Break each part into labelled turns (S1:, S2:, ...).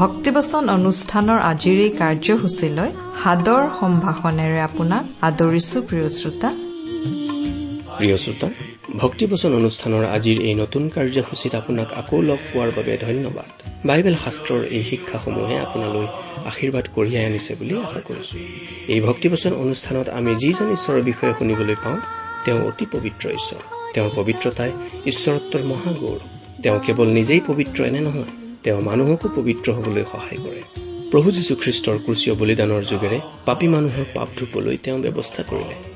S1: ভক্তিবচন অনুষ্ঠানৰ আজিৰ এই কাৰ্যসূচীলৈ সাদৰ সম্ভাষণেৰে আপোনাক আদৰিছো প্ৰিয় শ্ৰোতা।
S2: প্ৰিয় শ্ৰোতা ভক্তিবচন অনুষ্ঠানৰ আজিৰ এই নতুন কাৰ্যসূচীত আপোনাক আকৌ লগ পোৱাৰ বাবে ধন্যবাদ। বাইবেল শাস্ত্ৰৰ এই শিক্ষাসমূহে আপোনালৈ আশীৰ্বাদ কঢ়িয়াই আনিছে বুলি আশা কৰিছো। এই ভক্তিবচন অনুষ্ঠানত আমি যিজন ঈশ্বৰৰ বিষয়ে শুনিবলৈ পাওঁ তেওঁ অতি পবিত্ৰ ঈশ্বৰ। তেওঁৰ পবিত্ৰতাই ঈশ্বৰত্বৰ মহাগৌৰৱ। তেওঁ কেৱল নিজেই পবিত্ৰ এনে নহয় তেওঁ মানুহকো পবিত্ৰ হবলৈ সহায় কৰে। প্ৰভু যীশুখ্ৰীষ্টৰ ক্ৰুচীয় বলিদানৰ যোগেৰে পাপী মানুহৰ পাপ ধুবলৈ তেওঁ ব্যৱস্থা কৰিলে।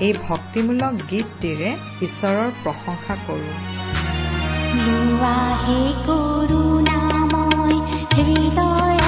S1: এই ভক্তিমূলক গীতটিৰে ঈশ্বৰৰ প্ৰশংসা কৰোঁ।
S3: লোৱাহে কৰুণাময় হৃদয়ত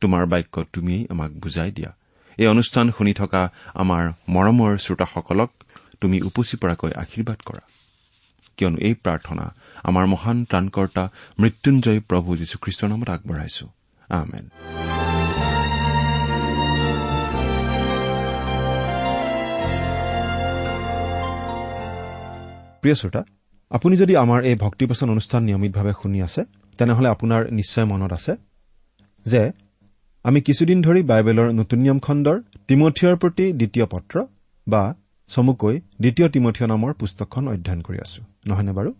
S4: তোমাৰ বাক্য তুমিয়েই আমাক বুজাই দিয়া। এই অনুষ্ঠান শুনি থকা আমাৰ মৰমৰ শ্ৰোতাসকলক তুমি উপচি পৰাকৈ আশীৰ্বাদ কৰা। কিয়নো এই প্ৰাৰ্থনা আমাৰ মহান ত্ৰাণকৰ্তা মৃত্যুঞ্জয় প্ৰভু যীশুখ্ৰীষ্টৰ নামত আগবঢ়াইছো। আমেন। প্ৰিয় শ্ৰোতা আপুনি যদি আমাৰ এই ভক্তিপচন অনুষ্ঠান নিয়মিতভাৱে শুনি আছে তেনেহলে আপোনাৰ নিশ্চয় মনত আছে যে আমি কিছুদিন ধৰি বাইবেলৰ নতুন নিয়ম খণ্ডৰ তিমঠিয়ৰ প্ৰতি দ্বিতীয় পত্ৰ বা চমুকৈ দ্বিতীয় তিমঠিয় নামৰ পুস্তকখন অধ্যয়ন কৰি আছো। নহয়নে বাৰু?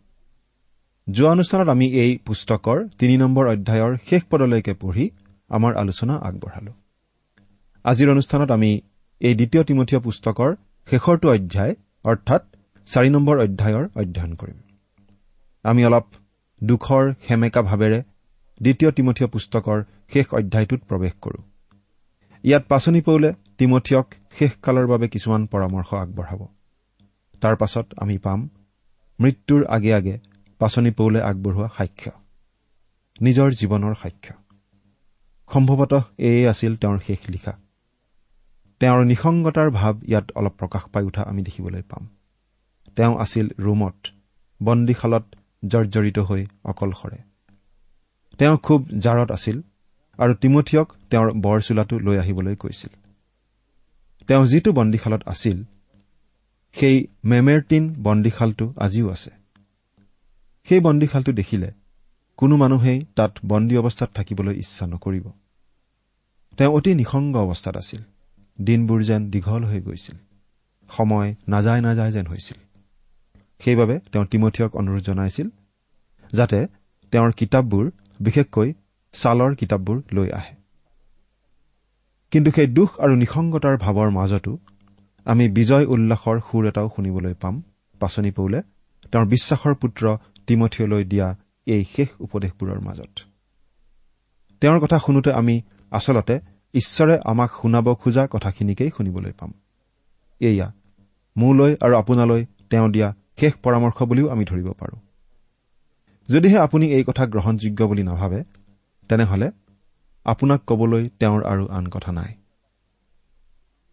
S4: যোৱা অনুষ্ঠানত আমি এই পুস্তকৰ তিনি নম্বৰ অধ্যায়ৰ শেষ পদলৈকে পঢ়ি আমাৰ আলোচনা আগবঢ়ালো। আজিৰ অনুষ্ঠানত আমি এই দ্বিতীয় তিমঠীয় পুস্তকৰ শেষৰটো অধ্যায় অৰ্থাৎ চাৰি নম্বৰ অধ্যায়ৰ অধ্যয়ন কৰিম। আমি অলপ দুখৰ সেমেকা ভাৱেৰে দ্বিতীয় তিমঠীয় পুস্তকৰ শেষ অধ্যায়টোত প্ৰৱেশ কৰো। ইয়াত পাচনি পৌলে তিমঠিয়ক শেষকালৰ বাবে কিছুমান পৰামৰ্শ আগবঢ়াব। তাৰ পাছত আমি পাম মৃত্যুৰ আগে আগে পাচনি পৌলে আগবঢ়োৱা সাক্ষ্য নিজৰ জীৱনৰ সাক্ষ্য। সম্ভৱতঃ এয়ে আছিল তেওঁৰ শেষ লিখা। তেওঁৰ নিসংগতাৰ ভাৱ ইয়াত অলপ প্ৰকাশ পাই উঠা আমি দেখিবলৈ পাম। তেওঁ আছিল ৰোমত বন্দীশালত জৰ্জৰিত হৈ অকলশৰে। তেওঁ খুব জাৰত আছিল আৰু তিমঠিয়ক তেওঁৰ বৰ চোলাটো লৈ আহিবলৈ কৈছিল। তেওঁ যিটো বন্দীশালত আছিল সেই মেমেৰটিন বন্দীশালটো আজিও আছে। সেই বন্দীশালটো দেখিলে কোনো মানুহেই তাত বন্দী অৱস্থাত থাকিবলৈ ইচ্ছা নকৰিব। তেওঁ অতি নিসংগ অৱস্থাত আছিল। দিনবোৰ যেন দীঘল হৈ গৈছিল। সময় নাযায় নাযায় যেন হৈছিল। সেইবাবে তেওঁ তিমঠিয়ক অনুৰোধ জনাইছিল যাতে তেওঁৰ কিতাপবোৰ বিশেষকৈ ছালৰ কিতাপবোৰ লৈ আহে। কিন্তু সেই দুখ আৰু নিসংগতাৰ ভাৱৰ মাজতো আমি বিজয় উল্লাসৰ সুৰ এটাও শুনিবলৈ পাম। পাচনি পৌলে তেওঁৰ বিশ্বাসৰ পুত্ৰ তিমঠিয়লৈ দিয়া এই শেষ উপদেশবোৰৰ মাজত। তেওঁৰ কথা শুনোতে আমি আচলতে ঈশ্বৰে আমাক শুনাব খোজা কথাখিনিকেই শুনিবলৈ পাম। এয়া মোলৈ আৰু আপোনালৈ তেওঁ দিয়া শেষ পৰামৰ্শ বুলিও আমি ধৰিব পাৰোঁ। যদিহে আপুনি এই কথা গ্ৰহণযোগ্য বুলি নাভাবে তেনেহলে আপোনাক কবলৈ তেওঁৰ আৰু আন কথা নাই।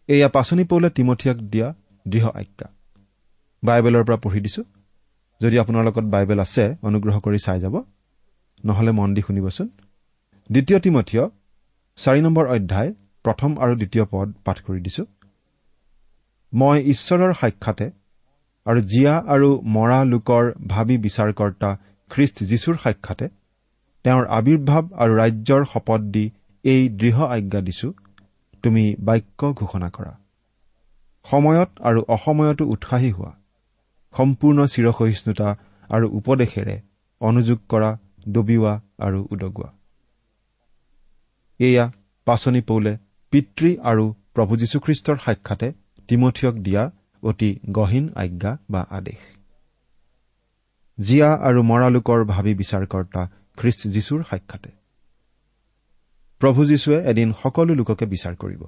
S4: এয়া পাচনি পৌলে তিমঠিয়াক দিয়া দৃঢ় আজ্ঞা। বাইবেলৰ পৰা পঢ়ি দিছো। যদি আপোনাৰ লগত বাইবেল আছে অনুগ্ৰহ কৰি চাই যাব। নহলে মন দি শুনিবচোন। দ্বিতীয় তিমঠিয় চাৰি নম্বৰ অধ্যায় প্ৰথম আৰু দ্বিতীয় পদ পাঠ কৰি দিছো। মই ঈশ্বৰৰ সাক্ষাতে আৰু জীয়া আৰু মৰা লোকৰ ভাবি বিচাৰকৰ্তা খ্ৰীষ্ট যীশুৰ সাক্ষাতে তেওঁৰ আৱিৰ্ভাৱ আৰু ৰাজ্যৰ শপত দি এই দৃঢ় আজ্ঞা দিছো। তুমি বাক্য ঘোষণা কৰা। সময়ত আৰু অসময়তো উৎসাহী হোৱা। সম্পূৰ্ণ চিৰসহিষ্ণুতা আৰু উপদেশেৰে অনুযোগ কৰা ডবিওৱা আৰু উদগোৱা। এয়া পাচনি পৌলে পিতৃ আৰু প্ৰভু যীশুখ্ৰীষ্টৰ সাক্ষাতে তিমঠিয়ক দিয়া অতি গহীন আজ্ঞা বা আদেশ। জীয়া আৰু মৰা লোকৰ ভাবি বিচাৰকৰ্তা খ্ৰীষ্ট যীশুৰ সাক্ষাতে। প্ৰভু যীশুৱে এদিন সকলো লোককে বিচাৰ কৰিব।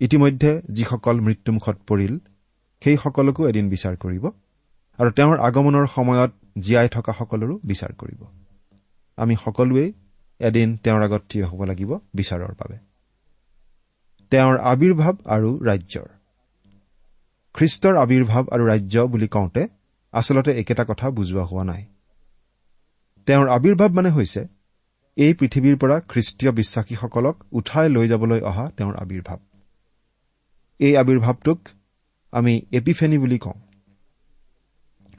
S4: ইতিমধ্যে যিসকল মৃত্যুমুখত পৰিল সেই সকলকো এদিন বিচাৰ কৰিব আৰু তেওঁৰ আগমনৰ সময়ত জীয়াই থকা সকলৰো বিচাৰ কৰিব। আমি সকলোৱেই এদিন তেওঁৰ আগত থিয় হ'ব লাগিব বিচাৰৰ বাবে। তেওঁৰ আৱিৰ্ভাৱ আৰু ৰাজ্যৰ। খ্ৰীষ্টৰ আৱিৰ্ভাৱ আৰু ৰাজ্য বুলি কওঁতে আচলতে একেটা কথা বুজোৱা হোৱা নাই। তেওঁৰ আৱিৰ্ভাৱ মানে হৈছে এই পৃথিৱীৰ পৰা খ্ৰীষ্টীয় বিশ্বাসীসকলক উঠাই লৈ যাবলৈ অহা তেওঁৰ আৱিৰ্ভাৱ এই আৱিৰ্ভাৱটোক আমি এপিফেনি বুলি কওঁ।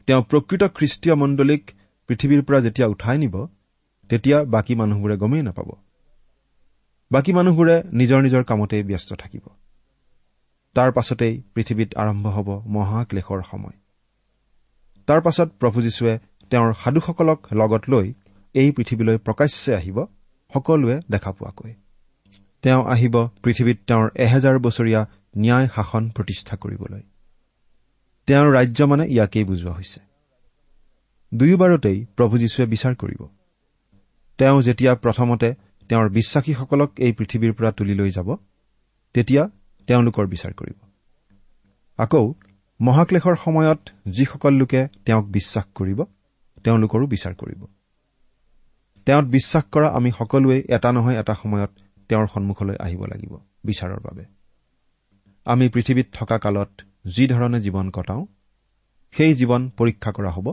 S4: তেওঁ প্ৰকৃত খ্ৰীষ্টীয় মণ্ডলীক পৃথিৱীৰ পৰা যেতিয়া উঠাই নিব তেতিয়া বাকী মানুহবোৰে গমেই নাপাব। বাকী মানুহবোৰে নিজৰ নিজৰ কামতেই ব্যস্ত থাকিব। তাৰ পাছতেই পৃথিৱীত আৰম্ভ হ'ব মহাক্লেশৰ সময়। তাৰ পাছত প্ৰভু যীশুৱে তেওঁৰ সাধুসকলক লগত লৈ এই পৃথিৱীলৈ প্ৰকাশ্যে আহিব সকলোৱে দেখা পোৱাকৈ। তেওঁ আহিব পৃথিৱীত তেওঁৰ এহেজাৰ বছৰীয়া ন্যায় শাসন প্ৰতিষ্ঠা কৰিবলৈ। তেওঁৰ ৰাজ্য মানে ইয়াকেই বুজোৱা হৈছে। দুয়োবাৰতেই প্ৰভু যীশুৱে বিচাৰ কৰিব। তেওঁ যেতিয়া প্ৰথমতে তেওঁৰ বিশ্বাসীসকলক এই পৃথিৱীৰ পৰা তুলি লৈ যাব তেতিয়া তেওঁলোকৰ বিচাৰ কৰিব। আকৌ মহাক্লেশৰ সময়ত যিসকল লোকে তেওঁক বিশ্বাস কৰিব তেওঁলোকৰো বিচাৰ কৰিব। তেওঁত বিশ্বাস কৰা আমি সকলোৱে এটা নহয় এটা সময়ত তেওঁৰ সন্মুখলৈ আহিব লাগিব বিচাৰৰ বাবে। আমি পৃথিৱীত থকা কালত যিধৰণে জীৱন কটাওঁ সেই জীৱন পৰীক্ষা কৰা হ'ব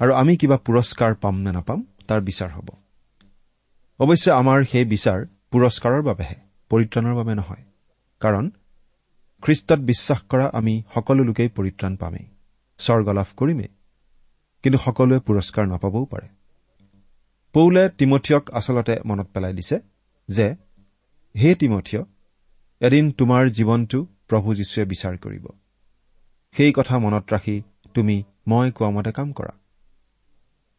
S4: আৰু আমি কিবা পুৰস্কাৰ পাম নে নাপাম তাৰ বিচাৰ হ'ব। অৱশ্যে আমাৰ সেই বিচাৰ পুৰস্কাৰৰ বাবেহে পৰিত্ৰাণৰ বাবে নহয়। কাৰণ খ্ৰীষ্টত বিশ্বাস কৰা আমি সকলো লোকেই পৰিত্ৰাণ পামেই। স্বৰ্গ লাভ কৰিমেই। কিন্তু সকলোৱে পুৰস্কাৰ নাপাবও পাৰে। পৌলে তিমঠিয়ক আচলতে মনত পেলাই দিছে যে হে তিমঠিয় এদিন তোমাৰ জীৱনটো প্ৰভু যীশুৱে বিচাৰ কৰিব। সেই কথা মনত ৰাখি তুমি মই কোৱা মতে কাম কৰা।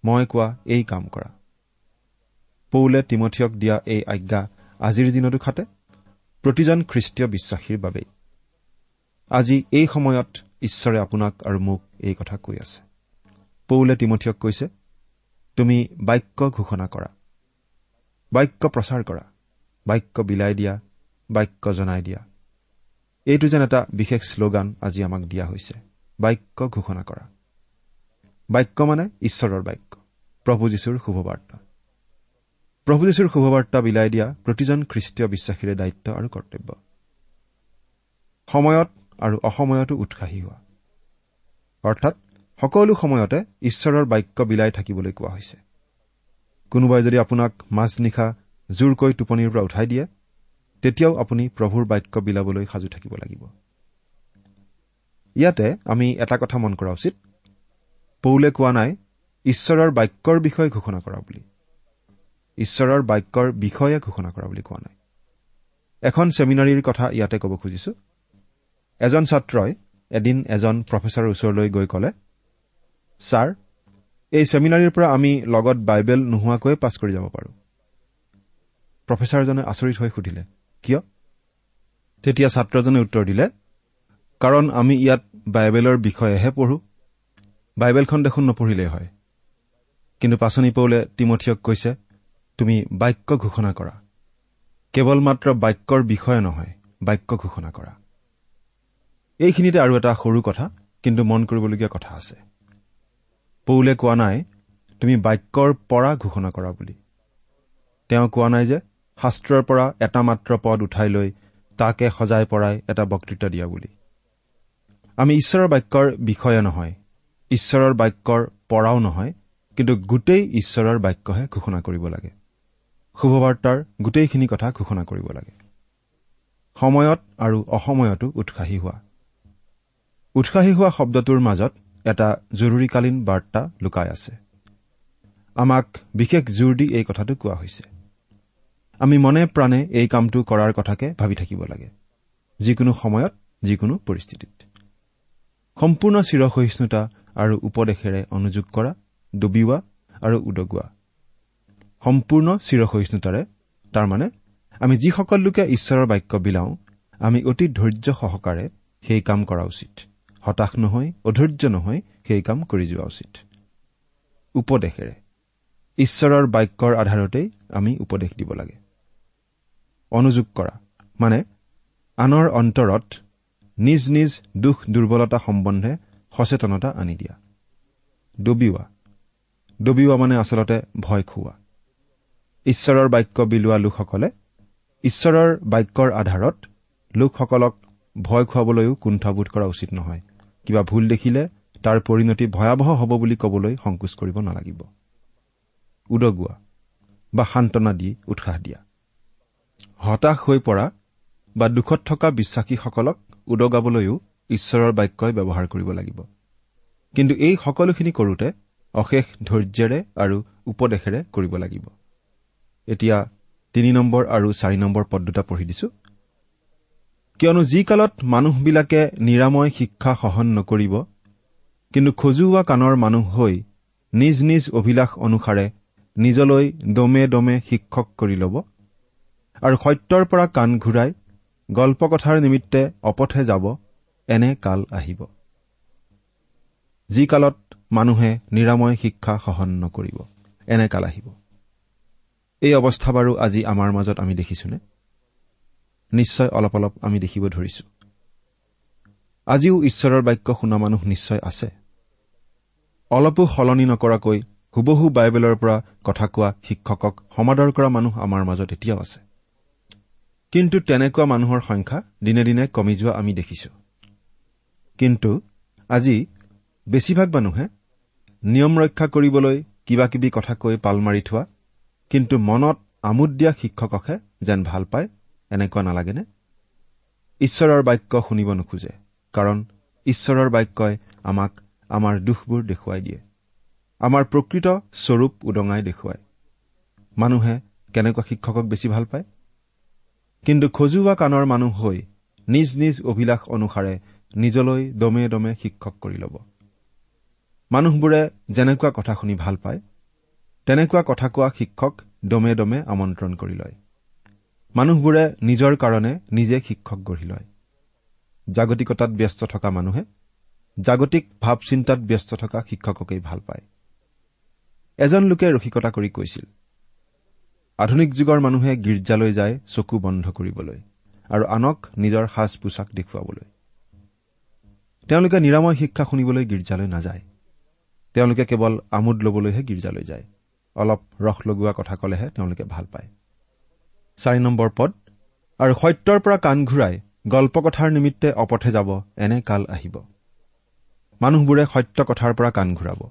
S4: মই কোৱা এই কাম কৰা। পৌলে তিমঠিয়ক দিয়া এই আজ্ঞা আজিৰ দিনতো খাটে। প্ৰতিজন খ্ৰীষ্টীয় বিশ্বাসীৰ বাবেই। আজি এই সময়ত ঈশ্বৰে আপোনাক আৰু মোক এই কথা কৈ আছে। পৌলে তিমঠিয়ক কৈছে তুমি বাক্য ঘোষণা কৰা বাক্য প্ৰচাৰ কৰা বাক্য বিলাই দিয়া বাক্য জনাই দিয়া। এইটো যেন এটা বিশেষ শ্লোগান আজি আমাক দিয়া হৈছে বাক্য ঘোষণা কৰা। বাক্য মানে ঈশ্বৰৰ বাক্য প্ৰভু যীশুৰ শুভবাৰ্তা। প্ৰভু যীশুৰ শুভবাৰ্তা বিলাই দিয়া প্ৰতিজন খ্ৰীষ্টীয় বিশ্বাসীৰে দায়িত্ব আৰু কৰ্তব্য। সময়ত আৰু অসময়তো উৎসাহী হোৱা। অৰ্থাৎ সকলো সময়তে ঈশ্বৰৰ বাক্য বিলাই থাকিবলৈ কোৱা হৈছে। কোনোবাই যদি আপোনাক মাজনিশা জোৰকৈ টোপনিৰ পৰা উঠাই দিয়ে তেতিয়াও আপুনি প্ৰভুৰ বাক্য বিলাবলৈ সাজু থাকিব লাগিব। ইয়াতে আমি এটা কথা মন কৰা উচিত। পৌলে কোৱা নাই ঈশ্বৰৰ বাক্যৰ বিষয়ে ঘোষণা কৰা বুলি। ঈশ্বৰৰ বাক্যৰ বিষয়ে ঘোষণা কৰা বুলি কোৱা নাই। এখন ছেমিনাৰীৰ কথা ইয়াতে ক'ব খুজিছো। এজন ছাত্ৰই এদিন এজন প্ৰফেচাৰৰ ওচৰলৈ গৈ ক'লে ছাৰ এই ছেমিনাৰীৰ পৰা আমি লগত বাইবেল নোহোৱাকৈয়ে পাছ কৰি যাব পাৰোঁ। প্ৰফেচাৰজনে আচৰিত হৈ সুধিলে কিয়? তেতিয়া ছাত্ৰজনে উত্তৰ দিলে কাৰণ আমি ইয়াত বাইবেলৰ বিষয়েহে পঢ়ো। বাইবেলখন দেখোন নপঢ়িলেই হয়। কিন্তু পাচনি পৌলে তিমঠিয়ক কৈছে তুমি বাক্য ঘোষণা কৰা। কেৱল মাত্ৰ বাক্যৰ বিষয়ে নহয় বাক্য ঘোষণা কৰা। এইখিনিতে আৰু এটা সৰু কথা কিন্তু মন কৰিবলগীয়া কথা আছে। পৌলে কোৱা নাই তুমি বাক্যৰ পৰা ঘোষণা কৰা বুলি। তেওঁ কোৱা নাই যে শাস্ত্ৰৰ পৰা এটা মাত্ৰ পদ উঠাই লৈ তাকে সজাই পৰাই এটা বক্তৃতা দিয়া বুলি। আমি ঈশ্বৰৰ বাক্যৰ বিষয়ে নহয় ঈশ্বৰৰ বাক্যৰ পৰাও নহয় কিন্তু গোটেই ঈশ্বৰৰ বাক্যহে ঘোষণা কৰিব লাগে। শুভবাৰ্তাৰ গোটেইখিনি কথা ঘোষণা কৰিব লাগে। সময়ত আৰু অসময়তো উৎসাহী হোৱা। উৎসাহী হোৱা শব্দটোৰ মাজত এটা জৰুৰীকালীন বাৰ্তা লুকাই আছে। আমাক বিশেষ জোৰ দি এই কথাটো কোৱা হৈছে। আমি মনে প্ৰাণে এই কামটো কৰাৰ কথাকে ভাবি থাকিব লাগে যিকোনো সময়ত যিকোনো পৰিস্থিতিত। সম্পূৰ্ণ চিৰসহিষ্ণুতা আৰু উপদেশেৰে অনুযোগ কৰা ডুবিওৱা আৰু উদগোৱা। সম্পূৰ্ণ চিৰসহিষ্ণুতাৰে তাৰমানে আমি যিসকল লোকে ঈশ্বৰৰ বাক্য বিলাওঁ আমি অতি ধৈৰ্য সহকাৰে সেই কাম কৰা উচিত। হতাশ নহৈ অধৈৰ্য নহৈ সেই কাম কৰি যোৱা উচিত। উপদেশেৰে। ঈশ্বৰৰ বাক্যৰ আধাৰতেই আমি উপদেশ দিব লাগে। অনুযোগ কৰা। মানে আনৰ অন্তৰত নিজ নিজ দুখ দুৰ্বলতা সম্বন্ধে সচেতনতা আনি দিয়া। ডবিওৱা ডবিওৱা মানে আচলতে ভয় খুওৱা। ঈশ্বৰৰ বাক্য বিলোৱা লোকসকলে ঈশ্বৰৰ বাক্যৰ আধাৰত লোকসকলক ভয় খুৱাবলৈও কুণ্ঠাবোধ কৰা উচিত নহয়। কিবা ভুল দেখিলে তাৰ পৰিণতি ভয়াৱহ হ'ব বুলি ক'বলৈ সংকোচ কৰিব নালাগিব। উদগোৱা বা সান্তনা দি উৎসাহ দিয়া। হতাশ হৈ পৰা বা দুখত থকা বিশ্বাসীসকলক উদগাবলৈও ঈশ্বৰৰ বাক্যই ব্যৱহাৰ কৰিব লাগিব। কিন্তু এই সকলোখিনি কৰোঁতে অশেষ ধৈৰ্যেৰে আৰু উপদেশেৰে কৰিব লাগিব। এতিয়া তিনি নম্বৰ আৰু চাৰি নম্বৰ পদ দুটা পঢ়ি দিছো। কিয়নো যি কালত মানুহবিলাকে নিৰাময় শিক্ষা সহন নকৰিব কিন্তু খজুওৱা কাণৰ মানুহ হৈ নিজ নিজ অভিলাষ অনুসাৰে নিজলৈ দমে দমে শিক্ষক কৰি ল'ব আৰু সত্যৰ পৰা কাণ ঘূৰাই গল্পকথাৰ নিমিত্তে অপথে যাব এনে কাল আহিব। যি কালত মানুহে নিৰাময় শিক্ষা সহন নকৰিব এনে কাল আহিব। এই অৱস্থা বাৰু আজি আমাৰ মাজত আমি দেখিছোনে? নিশ্চয় অলপ অলপ আমি দেখিব ধৰিছো। আজিও ঈশ্বৰৰ বাক্য শুনা মানুহ নিশ্চয় আছে। অলপো সলনি নকৰাকৈ হুবহু বাইবেলৰ পৰা কথা কোৱা শিক্ষকক সমাদৰ কৰা মানুহ আমাৰ মাজত এতিয়াও আছে। কিন্তু তেনেকুৱা মানুহৰ সংখ্যা দিনে দিনে কমি যোৱা আমি দেখিছো। কিন্তু আজি বেছিভাগ মানুহে নিয়ম ৰক্ষা কৰিবলৈ কিবা কিবি কথা কৈ পাল মাৰি থোৱা কিন্তু মনত আমোদ দিয়া শিক্ষককহে যেন ভাল পায় এনেকুৱা নালাগেনে? ঈশ্বৰৰ বাক্য শুনিব নোখোজে কাৰণ ঈশ্বৰৰ বাক্যই আমাক আমাৰ দুখবোৰ দেখুৱাই দিয়ে। আমাৰ প্ৰকৃত স্বৰূপ উদঙাই দেখুৱায়। মানুহে কেনেকুৱা শিক্ষকক বেছি ভাল পায়? কিন্তু খজুওৱা কাণৰ মানুহ হৈ নিজ নিজ অভিলাষ অনুসাৰে নিজলৈ দমে দমে শিক্ষক কৰি ল'ব। মানুহবোৰে যেনেকুৱা কথা শুনি ভাল পায় তেনেকুৱা কথা কোৱা শিক্ষক দমে দমে আমন্ত্ৰণ কৰি লয়। মানুহবোৰে নিজৰ কাৰণে নিজে শিক্ষক গঢ়ি লয়। জাগতিকতাত ব্যস্ত থকা মানুহে জাগতিক ভাৱ চিন্তাত ব্যস্ত থকা শিক্ষককেই ভাল পায়। এজন লোকে ৰসিকতা কৰি কৈছিল আধুনিক যুগৰ মানুহে গীৰ্জালৈ যায় চকু বন্ধ কৰিবলৈ আৰু আনক নিজৰ সাজ পোছাক দেখুৱাবলৈ। তেওঁলোকে নিৰাময় শিক্ষা শুনিবলৈ গীৰ্জালৈ নাযায়। তেওঁলোকে কেৱল আমোদ লবলৈহে গীৰ্জালৈ যায়। অলপ ৰস লগোৱা কথা কলেহে তেওঁলোকে ভাল পায়। চাৰি নম্বৰ পদ আৰু সত্যৰ পৰা কাণ ঘূৰাই গল্পকথাৰ নিমিত্তে অপথে যাব এনে কাল আহিব। মানুহবোৰে সত্য কথাৰ পৰা কাণ ঘূৰাব।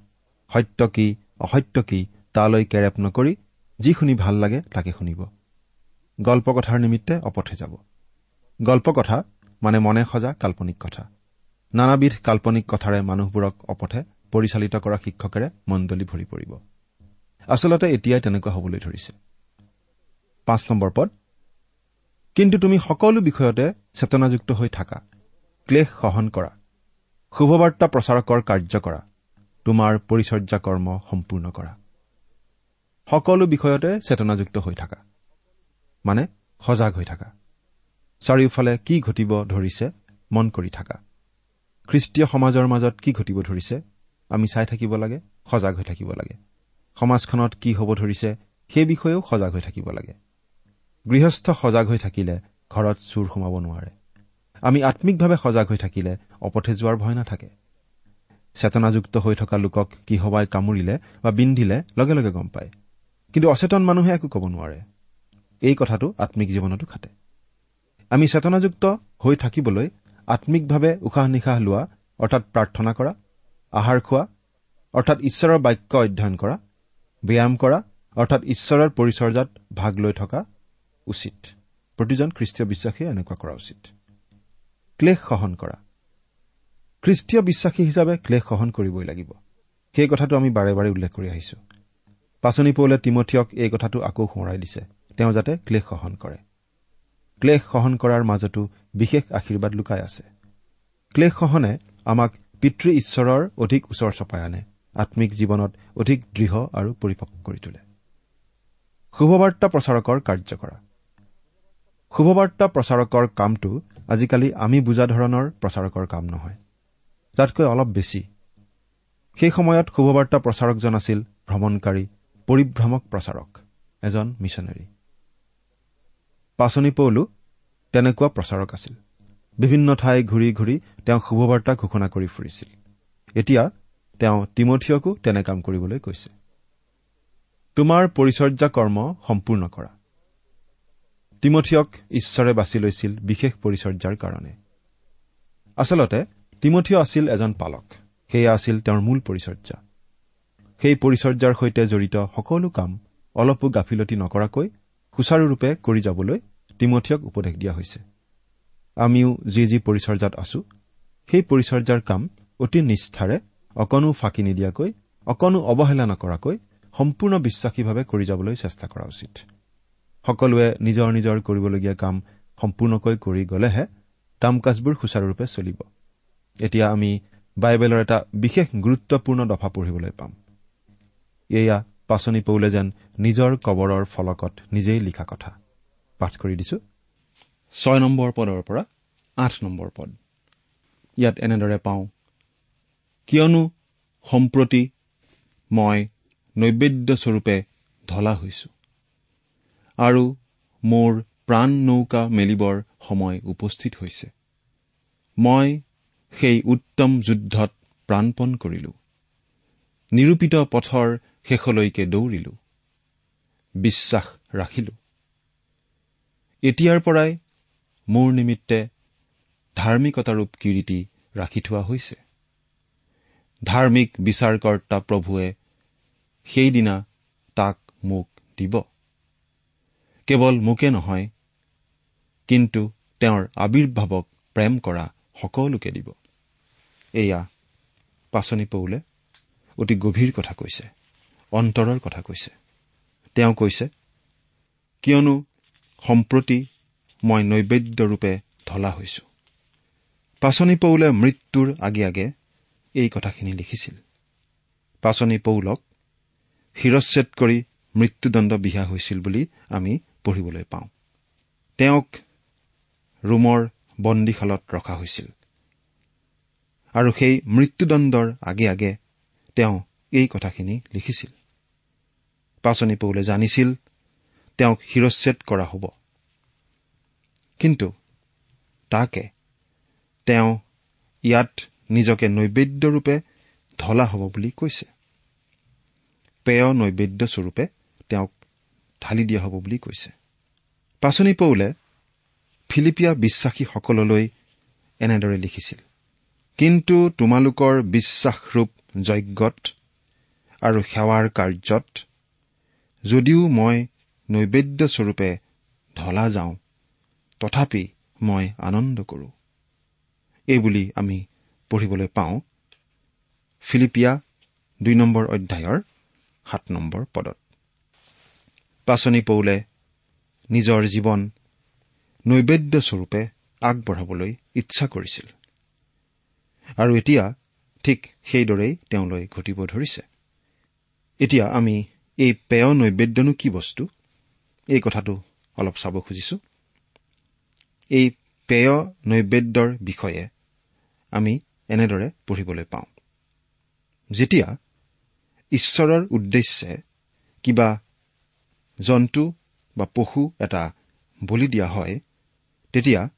S4: সত্য কি অসত্য কি তালৈ কেৰেপ নকৰি যি শুনি ভাল লাগে তাকে শুনিব। গল্পকথাৰ নিমিত্তে অপথে যাব। গল্পকথা মানে মনে সজা কাল্পনিক কথা। নানাবিধ কাল্পনিক কথাৰে মানুহবোৰক অপথে পৰিচালিত কৰা শিক্ষকেৰে মণ্ডলী ভৰি পৰিব। আচলতে এতিয়াই তেনেকুৱা হবলৈ ধৰিছে। পাঁচ নম্বৰ পদ। কিন্তু তুমি সকলো বিষয়তে চেতনাযুক্ত হৈ থাকা। ক্লেশ সহন কৰা। শুভবাৰ্তা প্ৰচাৰকৰ কাৰ্য কৰা। তোমাৰ পৰিচৰ্যা কৰ্ম সম্পূৰ্ণ কৰা। সকলো বিষয়তে চেতনাযুক্ত হৈ থাকা। মানে সজাগ হৈ থাকা। চাৰিওফালে কি ঘটিব ধৰিছে মন কৰি থাকা। খ্ৰীষ্টীয় সমাজৰ মাজত কি ঘটিব ধৰিছে আমি চাই থাকিব লাগে সজাগ হৈ থাকিব লাগে। সমাজখনত কি হ'ব ধৰিছে সেই বিষয়েও সজাগ হৈ থাকিব লাগে। গৃহস্থ সজাগ হৈ থাকিলে ঘৰত চুৰ সোমাব নোৱাৰে। আমি আম্মিকভাৱে সজাগ হৈ থাকিলে অপথে যোৱাৰ ভয় নাথাকে। চেতনাযুক্ত হৈ থকা লোকক কিহবাই কামুৰিলে বা বিন্ধিলে লগে লগে গম পায়। কিন্তু অচেতন মানুহে একো ক'ব নোৱাৰে। এই কথাটো আম্মিক জীৱনতো খাটে। আমি চেতনাযুক্ত হৈ থাকিবলৈ আম্মিকভাৱে উশাহ নিশাহ লোৱা অৰ্থাৎ প্ৰাৰ্থনা কৰা আহাৰ খোৱা অৰ্থাৎ ঈশ্বৰৰ বাক্য অধ্যয়ন কৰা ব্যায়াম কৰা অৰ্থাৎ ঈশ্বৰৰ পৰিচৰ্যাত ভাগ লৈ থকা উচিত। প্ৰতিজন খ্ৰীষ্টীয় বিশ্বাসীয়ে এনেকুৱা কৰা উচিত। ক্লেশ সহন কৰা। খ্ৰীষ্টীয় বিশ্বাসী হিচাপে ক্লেশ সহন কৰিবই লাগিব। সেই কথাটো আমি বাৰে বাৰে উল্লেখ কৰি আহিছো। পাচনি পৌলে তিমঠিয়ক এই কথাটো আকৌ সোঁৱৰাই দিছে। তেওঁ যাতে ক্লেশ সহন কৰে। ক্লেশ সহন কৰাৰ মাজতো বিশেষ আশীৰ্বাদ লুকাই আছে। ক্লেশ সহনে আমাক পিতৃ ঈশ্বৰৰ অধিক ওচৰ চপাই আনে আম্মিক জীৱনত অধিক দৃঢ় আৰু পৰিপক্ক কৰি তোলে। শুভবাৰ্তা প্ৰচাৰকৰ কাৰ্য কৰা। শুভবাৰ্তা প্ৰচাৰকৰ কামটো আজিকালি আমি বুজা ধৰণৰ প্ৰচাৰকৰ কাম নহয়। তাতকৈ অলপ বেছি। সেই সময়ত শুভবাৰ্তা প্ৰচাৰকজন আছিল ভ্ৰমণকাৰী পৰিভ্ৰমক প্ৰচাৰক এজন মিছনেৰী। পাচনি পৌলো তেনেকুৱা প্ৰচাৰক আছিল। বিভিন্ন ঠাই ঘূৰি ঘূৰি তেওঁ শুভবাৰ্তা ঘোষণা কৰি ফুৰিছিল। এতিয়া তেওঁ তিমঠিয়কো তেনে কাম কৰিবলৈ কৈছে তোমাৰ পৰিচৰ্যা কৰ্ম সম্পূৰ্ণ কৰা। তিমঠিয়ক ঈশ্বৰে বাছি লৈছিল বিশেষ পৰিচৰ্যাৰ কাৰণে। আচলতে তিমঠিয় আছিল এজন পালক। সেয়া আছিল তেওঁৰ মূল পৰিচৰ্যা। সেই পৰিচৰ্যাৰ সৈতে জড়িত সকলো কাম অলপো গাফিলতি নকৰাকৈ সুচাৰুৰূপে কৰি যাবলৈ তিমঠিয়ক উপদেশ দিয়া হৈছে। আমিও যি যি পৰিচৰ্যাত আছো সেই পৰিচৰ্যাৰ কাম অতি নিষ্ঠাৰে অকণো ফাঁকি নিদিয়াকৈ অকণো অৱহেলা নকৰাকৈ সম্পূৰ্ণ বিশ্বাসীভাৱে কৰি যাবলৈ চেষ্টা কৰা উচিত। সকলোৱে নিজৰ নিজৰ কৰিবলগীয়া কাম সম্পূৰ্ণকৈ কৰি গলেহে কাম কাজবোৰ সুচাৰুৰূপে চলিব। এতিয়া আমি বাইবেলৰ এটা বিশেষ গুৰুত্বপূৰ্ণ দফা পঢ়িবলৈ পাম। এয়া পাচনি পৌলে যেন নিজৰ কবৰৰ ফলকত নিজেই লিখা কথা। পাঠ কৰি দিছো। ছয় নম্বৰ পদৰ পৰা আঠ নম্বৰ পদ। ইয়াত এনেদৰে পাওঁ কিয়নো সম্প্ৰতি মই নৈবেদ্যস্বৰূপে ঢলা হৈছো। আৰু মোৰ প্ৰাণ নৌকা মেলিবৰ সময় উপস্থিত হৈছে। মই সেই উত্তম যুদ্ধত প্ৰাণপণ কৰিলো। নিৰূপিত পথৰ শেষলৈকে দৌৰিলো। বিশ্বাস ৰাখিলো। এতিয়াৰ পৰাই মোৰ নিমিত্তে ধাৰ্মিকতাৰূপ কিৰিটি ৰাখি থোৱা হৈছে। ধাৰ্মিক বিচাৰকৰ্তা প্ৰভুৱে সেইদিনা তাক মোক দিব। কেৱল মোকে নহয় কিন্তু তেওঁৰ আৱিৰ্ভাৱক প্ৰেম কৰা সকলোকে দিব। এয়া পাচনি পৌলে অতি গভীৰ কথা কৈছে অন্তৰৰ কথা কৈছে। তেওঁ কৈছে কিয়নো সম্প্ৰতি মই নৈবেদ্যৰূপে ঢলা হৈছো। পাচনি পৌলে মৃত্যুৰ আগে আগে এই কথাখিনি লিখিছিল। পাচনি পৌলক শিৰচ্ছেদ কৰি মৃত্যুদণ্ড বিহা হৈছিল বুলি আমি পঢ়িবলৈ পাওঁ। তেওঁক ৰোমৰ বন্দীশালত ৰখা হৈছিল। আৰু সেই মৃত্যুদণ্ডৰ আগে আগে তেওঁ এই কথাখিনি লিখিছিল। পাচনি পৌলে জানিছিল তেওঁক শিৰচ্ছেদ কৰা হ'ব। কিন্তু তাকে তেওঁ ইয়াত নিজকে নৈবেদ্যৰূপে ঢলা হ'ব বুলি কৈছে। পেয় নৈবেদ্যস্বৰূপে তেওঁক ঢালি দিয়া হ'ব বুলি কৈছে। পাচনি পৌলে ফিলিপিয়া বিশ্বাসীসকললৈ এনেদৰে লিখিছিল কিন্তু তোমালোকৰ বিশ্বাসৰূপ যজ্ঞত আৰু সেৱাৰ কাৰ্যত যদিও মই নৈবেদ্যস্বৰূপে ঢলা যাওঁ তথাপি মই আনন্দ কৰো। এইবুলি আমি পঢ়িবলৈ পাওঁ ফিলিপিয়া দুই নম্বৰ অধ্যায়ৰ সাত নম্বৰ পদত। পাচনি পৌলে নিজৰ জীৱন নৈবেদ্যস্বৰূপে আগবঢ়াবলৈ ইচ্ছা কৰিছিল। আৰু এতিয়া ঠিক সেইদৰেই তেওঁলৈ ঘটিব ধৰিছে। এতিয়া আমি এই পেয় নৈবেদ্যনো কি বস্তু? এই কথাটো অলপ চাব খুজিছো। এই পেয় নৈবেদ্যৰ বিষয়ে আমি এনেদৰে পঢ়িবলৈ পাওঁ। যেতিয়া ঈশ্বৰৰ উদ্দেশ্যে কিবা জন্তু বা পশু এটা বলি দিয়া হয় তেতিয়া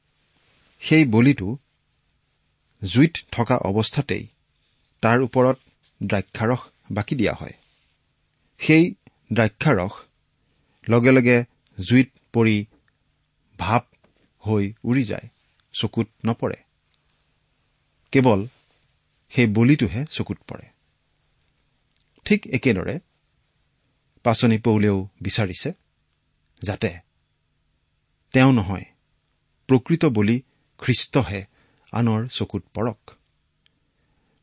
S4: সেই বলিটো জুইত থকা অৱস্থাতেই তাৰ ওপৰত দ্ৰাক্ষাৰস বাকি দিয়া হয়। সেই দ্ৰাক্ষাৰস লগে লগে জুইত পৰি ভাপ হৈ উৰি যায় চকুত নপৰে। কেৱল সেই বলিটোহে চকুত পৰে। ঠিক একেদৰে পাচনি পৌলেও বিচাৰিছে যাতে তেওঁ নহয় প্ৰকৃত বলি খ্ৰীষ্টহে আনৰ চকুত পৰক।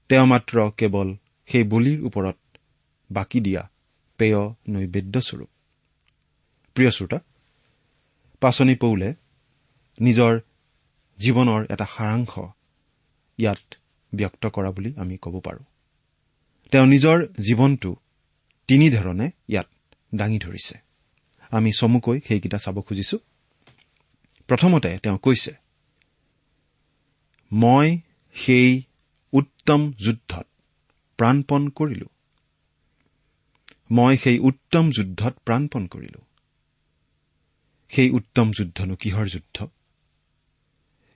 S4: তেওঁ মাত্ৰ কেৱল সেই বলিৰ ওপৰত বাকী দিয়া পেয় নৈবেদ্যস্বৰূপ প্ৰিয় শ্ৰোতা পাচনি পৌলে নিজৰ জীৱনৰ এটা সাৰাংশ ইয়াত ব্যক্ত কৰা বুলি আমি ক'ব পাৰোঁ। তেওঁ নিজৰ জীৱনটো তিনিধৰণে ইয়াত দাঙি ধৰিছে। আমি চমুকৈ সেইকেইটা চাব খুজিছো। প্ৰথমতে তেওঁ কৈছে মই সেই উত্তম যুদ্ধত প্ৰাণপণ কৰিলো। মই সেই উত্তম যুদ্ধত প্ৰাণপণ কৰিলো। সেই উত্তম যুদ্ধনো কিহৰ যুদ্ধ?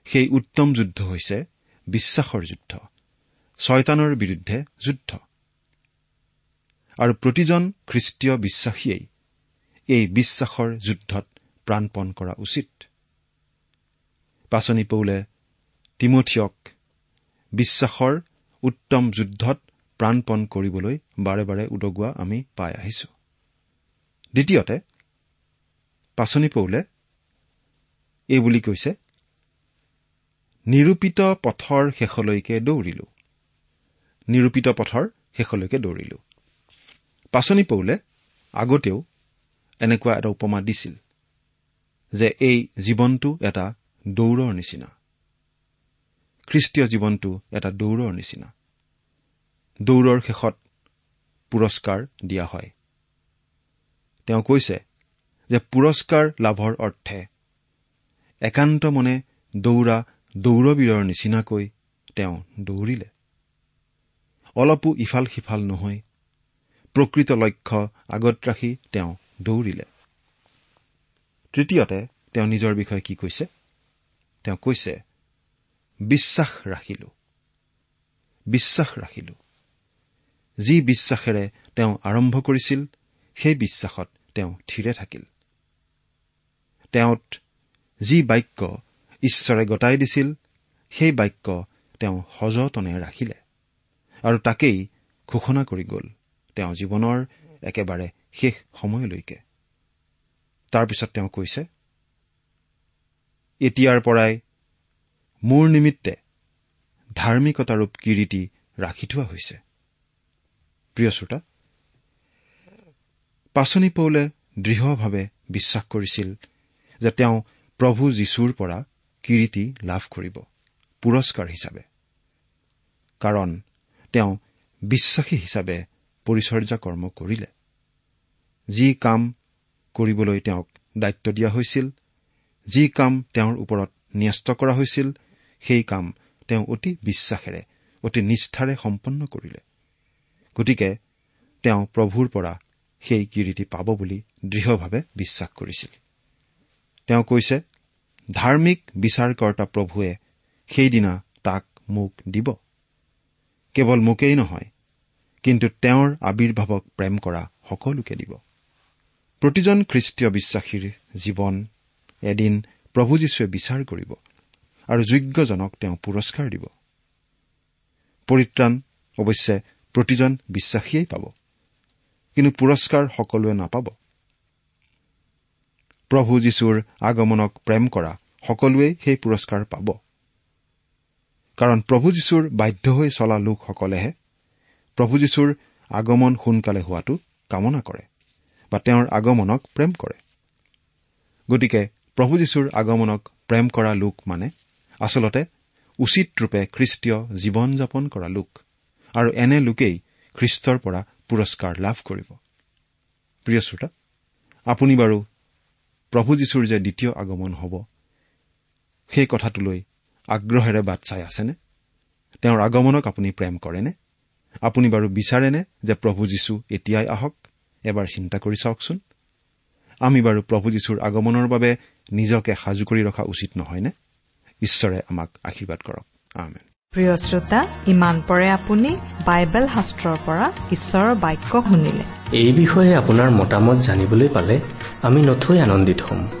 S4: সেই উত্তম যুদ্ধ হৈছে বিশ্বাসৰ যুদ্ধ ছয়তানৰ বিৰুদ্ধে যুদ্ধ। আৰু প্ৰতিজন খ্ৰীষ্টীয় বিশ্বাসীয়েই এই বিশ্বাসৰ যুদ্ধত প্ৰাণপণ কৰা উচিত। পাচনি পৌলে তিমঠিয়ক বিশ্বাসৰ উত্তম যুদ্ধত প্ৰাণপণ কৰিবলৈ বাৰে বাৰে উদগোৱা আমি পাই আহিছো। দ্বিতীয়তে পাচনি পৌলে এই বুলি কৈছে নিৰূপিত পথৰ শেষলৈকে দৌৰিলো। নিৰূপিত পথৰ শেষলৈকে দৌৰিলো। পাচনি পৌলে আগতেও এনেকুৱা এটা উপমা দিছিল যে এই জীৱনটো এটা দৌৰৰ নিচিনা। খ্ৰীষ্টীয় জীৱনটো এটা দৌৰৰ নিচিনা। দৌৰৰ শেষত পুৰস্কাৰ দিয়া হয়। তেওঁ কৈছে যে পুৰস্কাৰ লাভৰ অৰ্থে একান্ত মনে দৌৰা দৌৰবীৰৰ নিচিনাকৈ তেওঁ দৌৰিলে। অলপো ইফাল সিফাল নহয় প্ৰকৃত লক্ষ্য আগত ৰাখি তেওঁ দৌৰিলে। তৃতীয়তে তেওঁ নিজৰ বিষয়ে কি কৈছে? তেওঁ কৈছে বিশ্বাস ৰাখিলো। বিশ্বাস ৰাখিলো। যি বিশ্বাসেৰে তেওঁ আৰম্ভ কৰিছিল সেই বিশ্বাসত তেওঁ থিৰে থাকিল। তেওঁত যি বাক্য ঈশ্বৰে গতাই দিছিল সেই বাক্য তেওঁ সযতনে ৰাখিলে আৰু তাকেই ঘোষণা কৰি গ'ল। তেওঁ জীৱনৰ একেবাৰে শেষ সময়লৈকে। তাৰপিছত তেওঁ কৈছে এতিয়াৰ পৰাই মোৰ নিমিত্তে ধাৰ্মিকতাৰূপ কিৰিটি ৰাখি থোৱা হৈছে। প্ৰিয় শ্ৰোতা পাচনি পৌলে দৃঢ়ভাৱে বিশ্বাস কৰিছিল যে তেওঁ প্ৰভু যীশুৰ পৰা কিৰিটি লাভ কৰিব পুৰস্কাৰ হিচাপে। কাৰণ তেওঁ বিশ্বাসী হিচাপে পৰিচৰ্যা কৰ্ম কৰিলে। যি কাম কৰিবলৈ তেওঁক দায়িত্ব দিয়া হৈছিল যি কাম তেওঁৰ ওপৰত ন্যস্ত কৰা হৈছিল সেই কাম তেওঁ অতি বিশ্বাসেৰে অতি নিষ্ঠাৰে সম্পন্ন কৰিলে। গতিকে তেওঁ প্ৰভুৰ পৰা সেই কিৰিটি পাব বুলি দৃঢ়ভাৱে বিশ্বাস কৰিছিল। তেওঁ কৈছে ধাৰ্মিক বিচাৰকৰ্তা প্ৰভুৱে সেইদিনা তাক মোক দিব। কেৱল মোকেই নহয় কিন্তু তেওঁৰ আৱিৰ্ভাৱক প্ৰেম কৰা সকলোকে দিব। প্ৰতিজন খ্ৰীষ্টীয় বিশ্বাসীৰ জীৱন এদিন প্ৰভু যীশুৱে বিচাৰ কৰিব আৰু যোগ্যজনক তেওঁ পুৰস্কাৰ দিব। পৰিত্ৰাণ অৱশ্যে প্ৰতিজন বিশ্বাসীয়েই পাব কিন্তু পুৰস্কাৰ সকলোৱে নাপাব। প্ৰভু যীশুৰ আগমনক প্ৰেম কৰা সকলোৱেই সেই পুৰস্কাৰ পাব। কাৰণ প্ৰভু যীশুৰ বাধ্য হৈ চলা লোকসকলেহে প্ৰভু যীশুৰ আগমন সোনকালে হোৱাটো কামনা কৰে বা তেওঁৰ আগমনক প্ৰেম কৰে। গতিকে প্ৰভু যীশুৰ আগমনক প্ৰেম কৰা লোক মানে আচলতে উচিত ৰূপে খ্ৰীষ্টীয় জীৱন যাপন কৰা লোক আৰু এনে লোকেই খ্ৰীষ্টৰ পৰা পুৰস্কাৰ লাভ কৰিব। প্ৰিয় শ্ৰোতা আপুনি বাৰু প্ৰভু যীশুৰ যে দ্বিতীয় আগমন হ'ব সেই কথাটোলৈ আগ্ৰহেৰে বাট চাই আছেনে? তেওঁৰ আগমনক আপুনি প্ৰেম কৰেনে? আপুনি বাৰু বিচাৰেনে যে প্ৰভু যীশু এতিয়াই আহক? এবাৰ চিন্তা কৰি চাওকচোন। আমি বাৰু প্ৰভু যীশুৰ আগমনৰ বাবে নিজকে সাজু কৰি ৰখা উচিত নহয়নে? ঈশ্বৰে আমাক আশীৰ্বাদ কৰক।
S1: প্ৰিয় শ্ৰোতা ইমান পৰে আপুনি বাইবেল শাস্ত্ৰৰ পৰা ঈশ্বৰৰ বাক্য শুনিলে।
S2: এই বিষয়ে আপোনাৰ মতামত জানিবলৈ পালে আমি নথৈ আনন্দিত হ'ম।